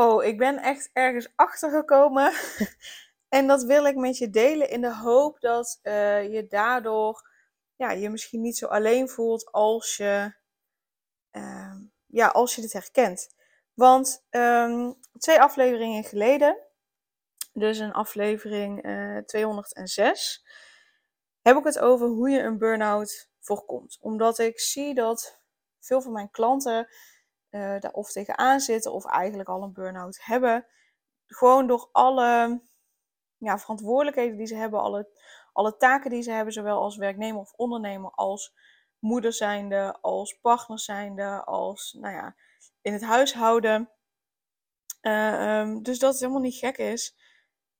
Oh, ik ben echt ergens achtergekomen. en dat wil ik met je delen in de hoop dat uh, je daardoor ja, je misschien niet zo alleen voelt als je, uh, ja, als je dit herkent. Want um, twee afleveringen geleden, dus een aflevering uh, eh, 206, heb ik het over hoe je een burn-out voorkomt. Omdat ik zie dat veel van mijn klanten uh, daar of tegenaan zitten of eigenlijk al een burn-out hebben. Gewoon door alle ja, verantwoordelijkheden die ze hebben, alle, alle taken die ze hebben, zowel als werknemer of ondernemer, als moeder zijnde, als partner zijnde, als nou ja, in het huishouden. Uh, dus dat het helemaal niet gek is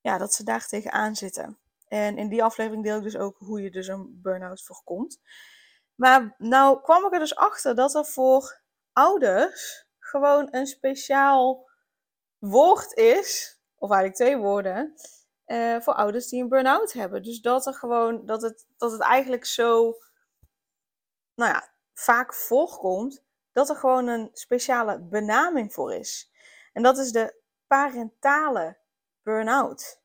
ja, dat ze daar tegenaan zitten. En in die aflevering deel ik dus ook hoe je dus een burn-out voorkomt. Maar nou kwam ik er dus achter dat er voor ouders gewoon een speciaal woord is, of eigenlijk twee woorden, uh, voor ouders die een burn-out hebben. Dus dat er gewoon, dat het, dat het eigenlijk zo, nou ja, vaak voorkomt, dat er gewoon een speciale benaming voor is. En dat is de parentale burn-out.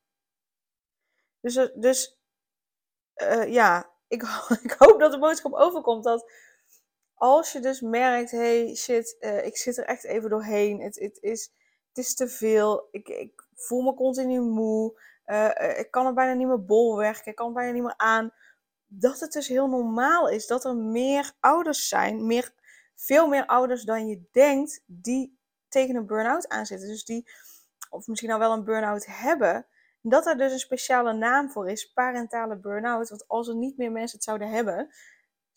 Dus, eh, dus uh, ja, ik, ik hoop dat de boodschap overkomt dat als je dus merkt, hey shit, uh, ik zit er echt even doorheen. Het, het, is, het is te veel. Ik, ik voel me continu moe. Uh, ik kan er bijna niet meer bol werken. Ik kan er bijna niet meer aan. Dat het dus heel normaal is dat er meer ouders zijn. Meer, veel meer ouders dan je denkt die tegen een burn-out aanzitten. Dus die, of misschien al wel een burn-out hebben. Dat er dus een speciale naam voor is, parentale burn-out. Want als er niet meer mensen het zouden hebben,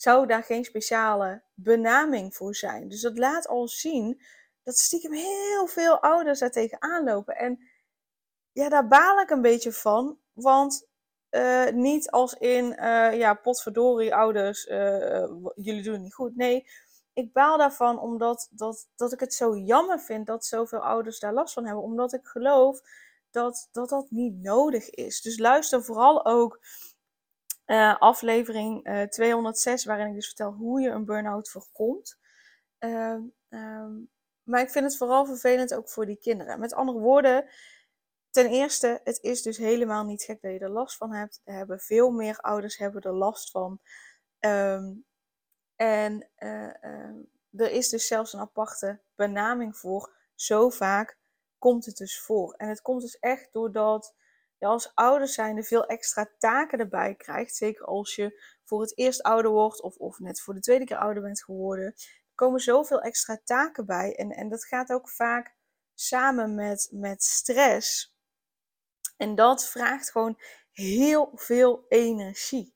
zou daar geen speciale benaming voor zijn. Dus dat laat al zien dat stiekem heel veel ouders daar tegenaan lopen. En ja, daar baal ik een beetje van. Want uh, niet als in, uh, ja, potverdorie ouders, uh, jullie doen het niet goed. Nee, ik baal daarvan omdat dat, dat ik het zo jammer vind dat zoveel ouders daar last van hebben. Omdat ik geloof dat dat, dat niet nodig is. Dus luister vooral ook uh, aflevering uh, eh, 206, waarin ik dus vertel hoe je een burn-out voorkomt. Uh, um, maar ik vind het vooral vervelend ook voor die kinderen. Met andere woorden, ten eerste, het is dus helemaal niet gek dat je er last van hebt. Er hebben veel meer ouders hebben er last van. Um, en uh, er is dus zelfs een aparte benaming voor. Zo vaak komt het dus voor. En het komt dus echt doordat je als ouder zijnde veel extra taken erbij krijgt. Zeker als je voor het eerst ouder wordt of, of net voor de tweede keer ouder bent geworden. Er komen zoveel extra taken bij. En, en dat gaat ook vaak samen met, met stress. En dat vraagt gewoon heel veel energie.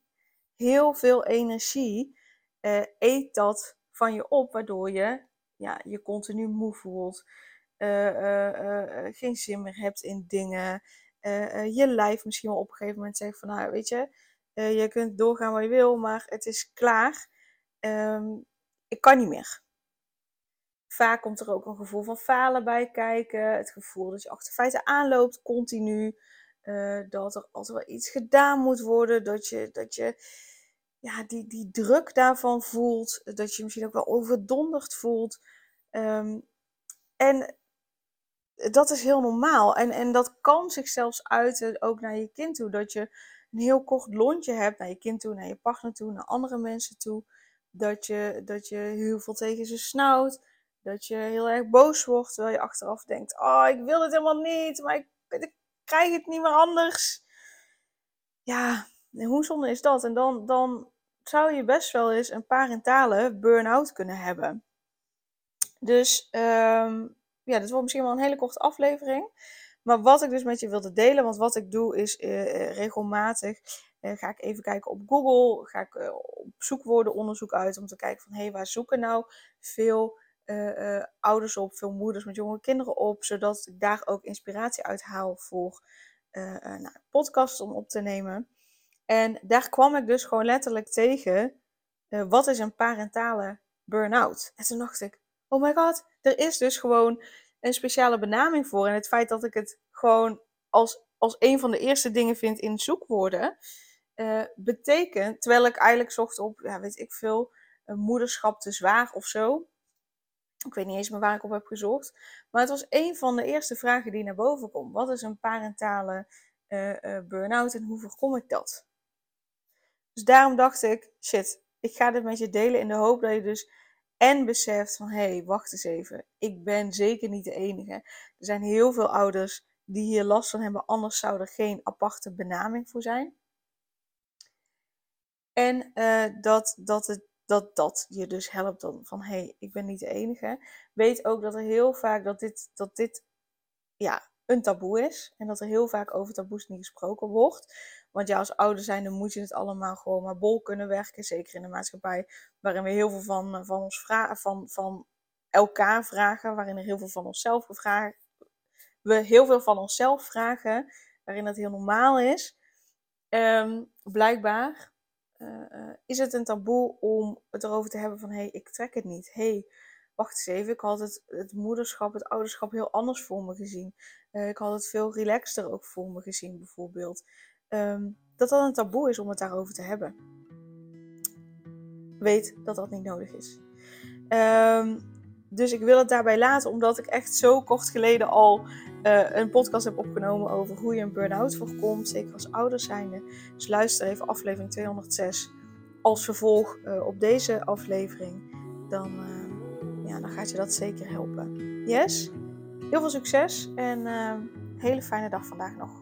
Heel veel energie uh, eet dat van je op, waardoor je ja, je continu moe voelt. Uh, uh, geen zin meer hebt in dingen. Eh, eh, je lijf misschien wel op een gegeven moment zegt van nou weet je, uh, je kunt doorgaan waar je wil, maar het is klaar. Um, ik kan niet meer. Vaak komt er ook een gevoel van falen bij kijken. Het gevoel dat je achter feiten aanloopt continu. dat er altijd wel iets gedaan moet worden. Dat je, dat je ja, die, die druk daarvan voelt. Dat je misschien ook wel overdonderd voelt. Um, en dat is heel normaal. En, en dat kan zich zelfs uiten ook naar je kind toe. Dat je een heel kort lontje hebt naar je kind toe, naar je partner toe, naar andere mensen toe. Dat je, dat je heel veel tegen ze snauwt. Dat je heel erg boos wordt, terwijl je achteraf denkt: Oh, ik wil het helemaal niet, maar ik, ik krijg het niet meer anders. Ja, hoe zonde is dat? En dan, dan zou je best wel eens een parentale burn-out kunnen hebben. Dus um, ja, dit wordt misschien wel een hele korte aflevering. Maar wat ik dus met je wilde delen, want wat ik doe is uh, regelmatig uh, ga ik even kijken op Google, ga ik op zoekwoordenonderzoek uit om te kijken van hé, hey, waar zoeken nou veel eh, eh, ouders op, veel moeders met jonge kinderen op, zodat ik daar ook inspiratie uit haal voor nou, podcasts om op te nemen. En daar kwam ik dus gewoon letterlijk tegen, wat is een parentale burn-out? En toen dacht ik, oh my god, er is dus gewoon een speciale benaming voor. En het feit dat ik het gewoon als, als een van de eerste dingen vind in zoekwoorden, betekent, terwijl ik eigenlijk zocht op, ja, weet ik veel, moederschap te zwaar of zo. Ik weet niet eens meer waar ik op heb gezocht. Maar het was een van de eerste vragen die naar boven komt. Wat is een parentale uh, burn-out en hoe voorkom ik dat? Dus daarom dacht ik, shit, ik ga dit met je delen in de hoop dat je dus en beseft van, hé, hey, wacht eens even. Ik ben zeker niet de enige. Er zijn heel veel ouders die hier last van hebben, anders zou er geen aparte benaming voor zijn. En uh, dat, dat het dat dat je dus helpt dan van hé, hey, ik ben niet de enige. Weet ook dat er heel vaak dat dit, dat dit ja, een taboe is. En dat er heel vaak over taboes niet gesproken wordt. Want ja, als ouder zijn, dan moet je het allemaal gewoon maar bol kunnen werken. Zeker in de maatschappij, waarin we heel veel van, van ons vragen, van, van elkaar vragen. Waarin er heel veel van onszelf gevraagd. We heel veel van onszelf vragen. Waarin dat heel normaal is. Um, blijkbaar. Eh, eh, is het een taboe om het erover te hebben van hé, hey, ik trek het niet. Hé, hey, wacht eens even, ik had het, het moederschap, het ouderschap heel anders voor me gezien. Ik had het veel relaxter ook voor me gezien, bijvoorbeeld. Um, dat dat een taboe is om het daarover te hebben. Weet dat dat niet nodig is. Um, dus ik wil het daarbij laten, omdat ik echt zo kort geleden al uh, een podcast heb opgenomen over hoe je een burn-out voorkomt, zeker als ouders zijnde. Dus luister even aflevering 206 als vervolg uh, op deze aflevering. Dan, uh, ja, dan gaat je dat zeker helpen. Yes? Heel veel succes en hele fijne dag vandaag nog.